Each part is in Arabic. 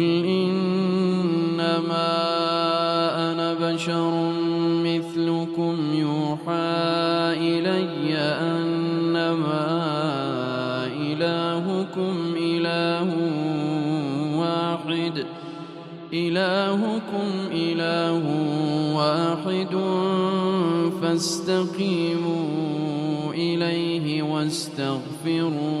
قل إنما أنا بشر مثلكم يوحى إلي أنما إلهكم إله واحد إلهكم إله واحد فاستقيموا إليه واستغفروه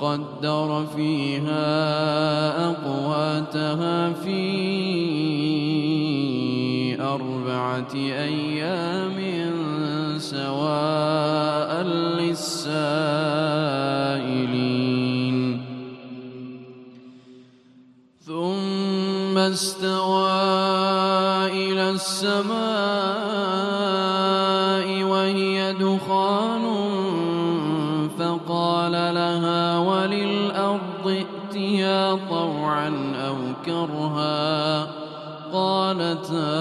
وقدر فيها أقواتها في أربعة أيام سواء للسائلين. ثم استوى إلى السماء وهي دخان طوعا أو كرها قالتا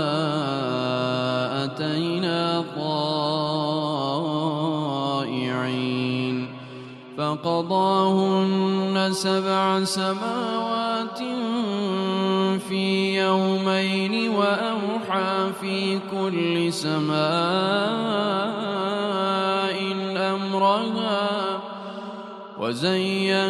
أتينا طائعين فقضاهن سبع سماوات في يومين وأوحى في كل سماء أمرها وزينا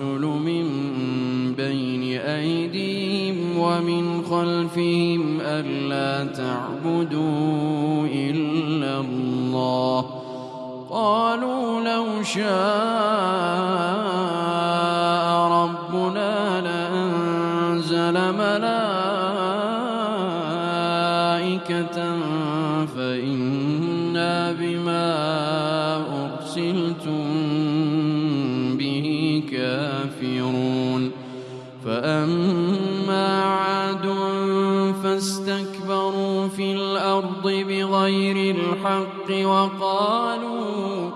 الرسل من بين أيديهم ومن خلفهم ألا تعبدوا إلا الله. قالوا لو شاء الحق وقالوا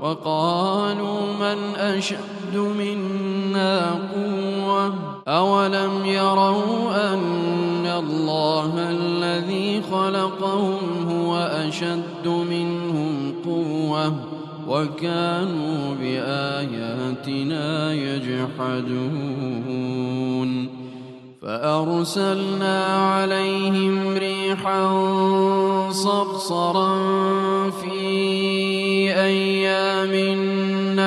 وقالوا من أشد منا قوة؟ أولم يروا أن الله الذي خلقهم هو أشد منهم قوة؟ وكانوا بآياتنا يجحدون. فأرسلنا عليهم ريحا صرصرا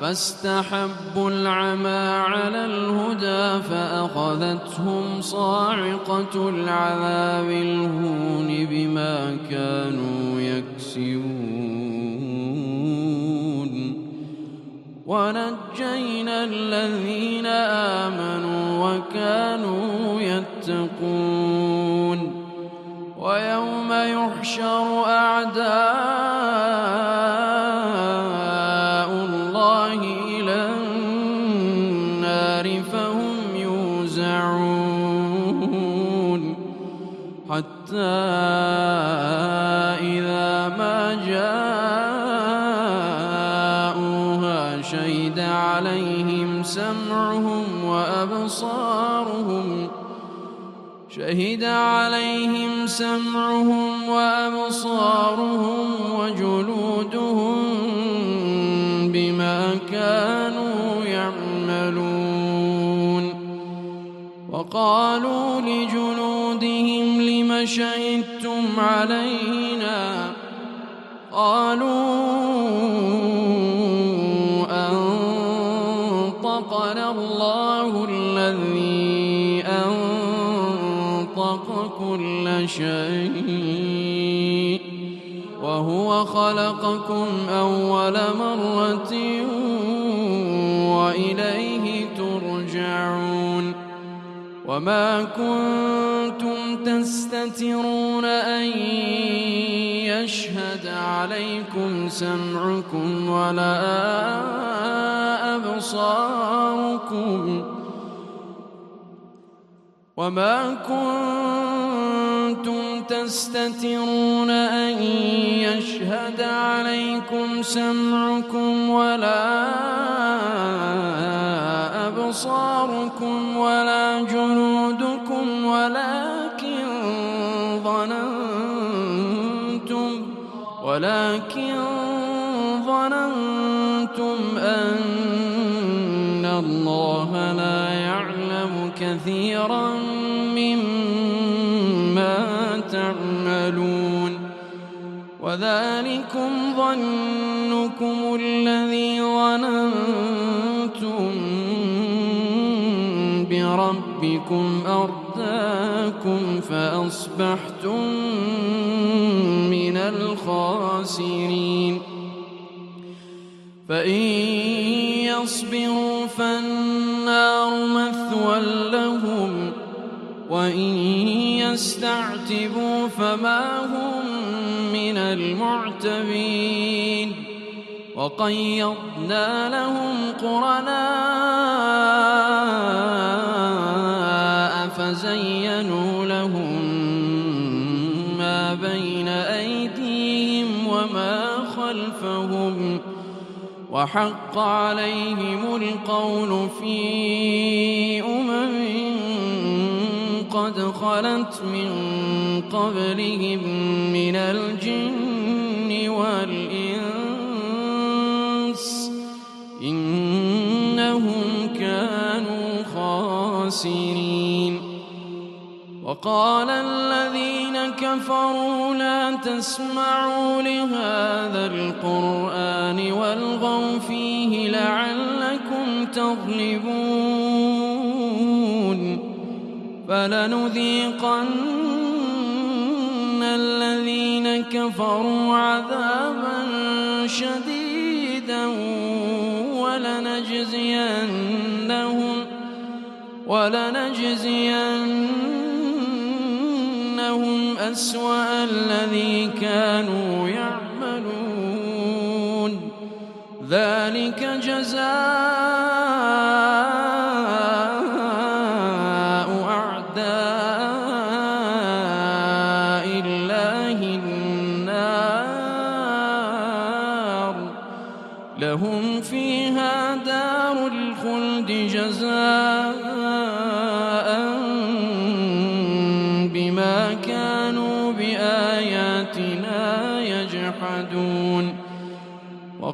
فاستحبوا العمى على الهدى فأخذتهم صاعقة العذاب الهون بما كانوا يكسبون. ونجينا الذين آمنوا وكانوا يتقون. ويوم يحشر أعداء حتى إذا ما جاءوها شهد عليهم سمعهم وأبصارهم شهد عليهم سمعهم وأبصارهم وجلودهم بما كانوا يعملون وقالوا شهدتم علينا قالوا أنطقنا الله الذي أنطق كل شيء وهو خلقكم أول مرة وإليه ترجعون وما كنتم تستترون أن يشهد عليكم سمعكم ولا أبصاركم وما كنتم تستترون أن يشهد عليكم سمعكم ولا أبصاركم ولا جلودكم ولكن ولكن ظننتم أن الله لا يعلم كثيرا مما تعملون. وذلكم ظنكم الذي ظننتم بربكم أرداكم فأصبحتم الخاسرين. فإن يصبروا فالنار مثوى لهم وإن يستعتبوا فما هم من المعتبين. وقيضنا لهم قرناء فزينوا وحق عليهم القول في أمم قد خلت من قبلهم من الجن والإنس إنهم كانوا خاسرين. وقال الذين كفروا لا تسمعوا لهذا القرآن والغوا فيه لعلكم تغلبون فلنذيقن الذين كفروا عذابا شديدا ولنجزينهم ولنجزينهم أسوأ الذي كانوا يعملون. ذلك جزاء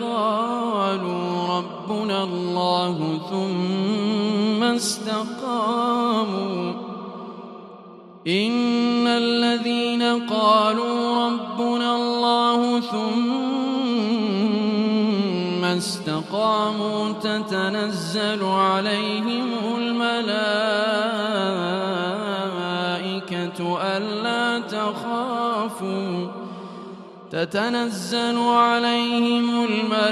قالوا ربنا الله ثم استقاموا. إن الذين قالوا ربنا الله ثم استقاموا تتنزل عليهم الملائكة ألا تخافوا. تتنزل عليهم الملائكة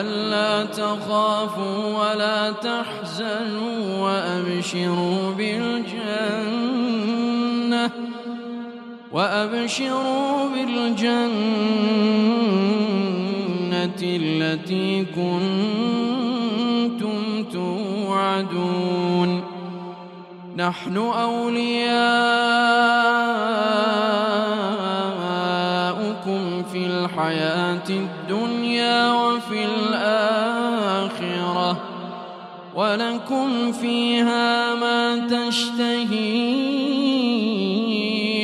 ألا تخافوا ولا تحزنوا وأبشروا بالجنة وأبشروا بالجنة التي كنتم توعدون نحن أولياؤكم في الحياة الدنيا وفي الآخرة. ولكم فيها ما تشتهي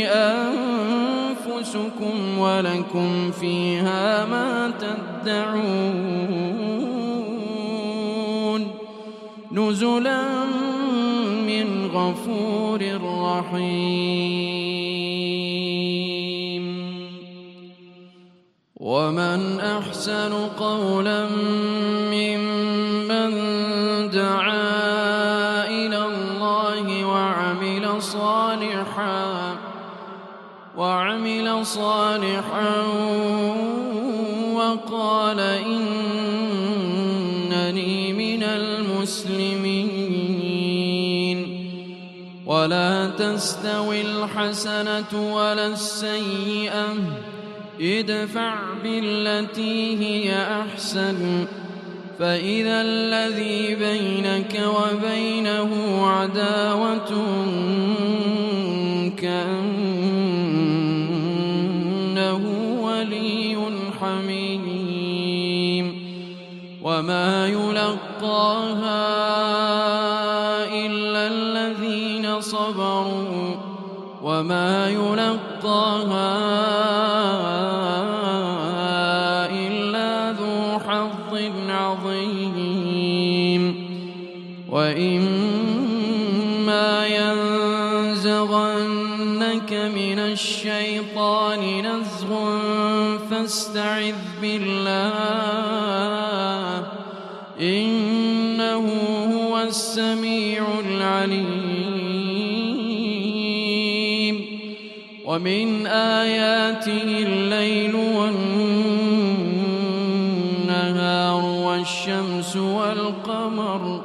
أنفسكم ولكم فيها ما تدعون. نزلا غفور رحيم ومن أحسن قولا ممن دعا إلى الله وعمل صالحا وعمل صالحا وقال إنني ولا تستوي الحسنة ولا السيئة. ادفع بالتي هي أحسن. فإذا الذي بينك وبينه عداوة العليم ومن آياته الليل والنهار والشمس والقمر.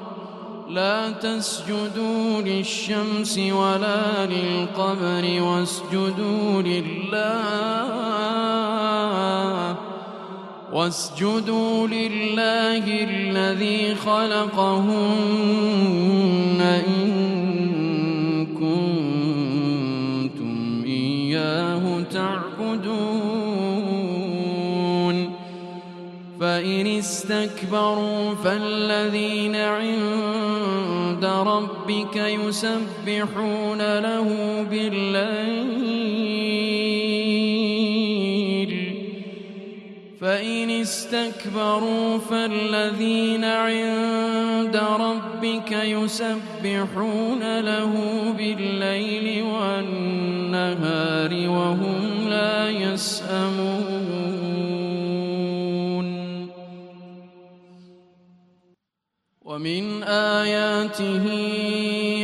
لا تسجدوا للشمس ولا للقمر واسجدوا لله. واسجدوا لله الذي خلقهن إن كنتم إياه تعبدون. فإن استكبروا فالذين عند ربك يسبحون له بالليل فإن استكبروا فالذين عند ربك يسبحون له بالليل والنهار وهم لا يسأمون ومن آياته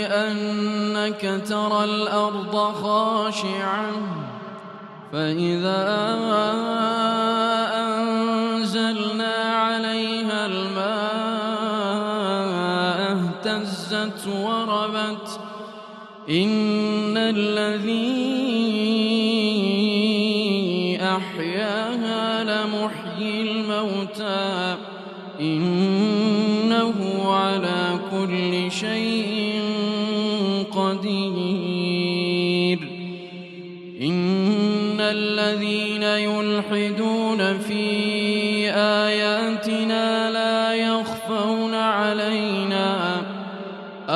أنك ترى الأرض خاشعة فإذا اهتزت وربت إن الذي أحياها لمحيي الموتى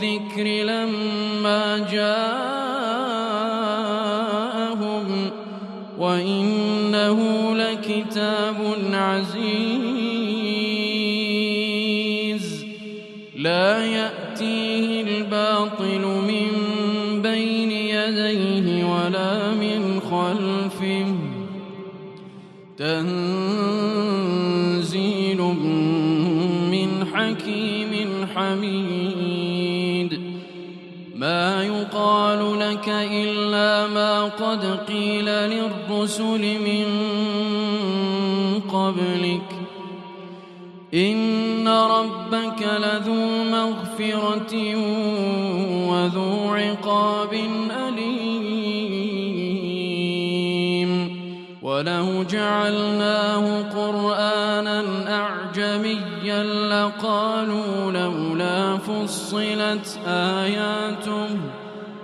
بالذكر لما جاءهم إلا ما قد قيل للرسل من قبلك. إن ربك لذو مغفرة وذو عقاب أليم. ولو جعلناه قرآنا أعجميا لقالوا لولا فصلت آياته.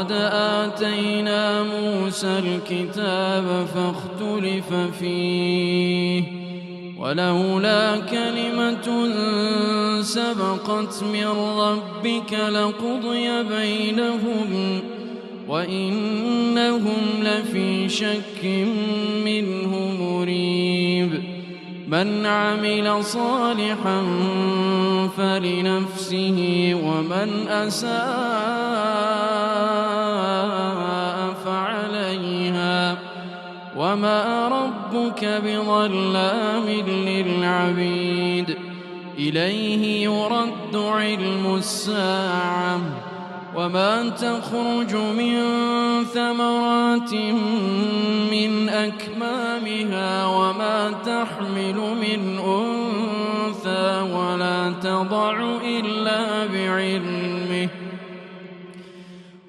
ولقد آتينا موسى الكتاب فاختلف فيه ولولا كلمة سبقت من ربك لقضي بينهم وإنهم لفي شك منه مريب. من عمل صالحا فلنفسه ومن أساء فعليها. وما ربك بظلام للعبيد. إليه يرد علم الساعة. وما تخرج من ثمرات من أكمامها وما تحمل من أنثى ولا تضع إلا بعلمه.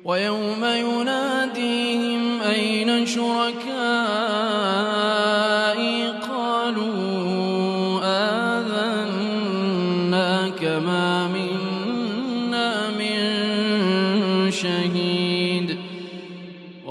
ويوم يناديهم أين شركائي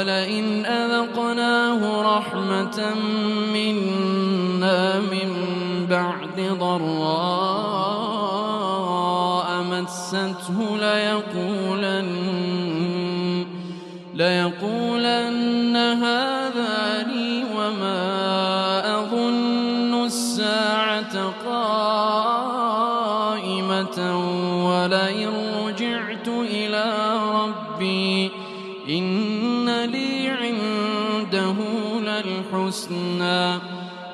ولئن أذقناه رحمة منا من بعد ضراء مسته ليقولن ليقولن هذا لي وما أظن الساعة قائمة ولئن رجعت إن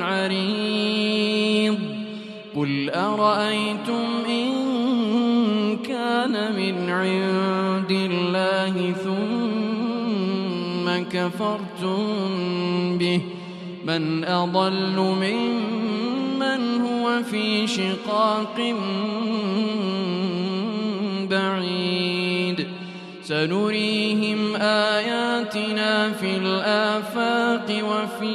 عريض. قل أرأيتم إن كان من عند الله ثم كفرتم به؟ من أضل ممن هو في شقاق بعيد. سنريهم آياتنا في الآفاق وفي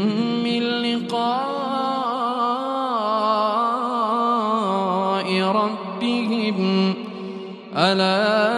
ألا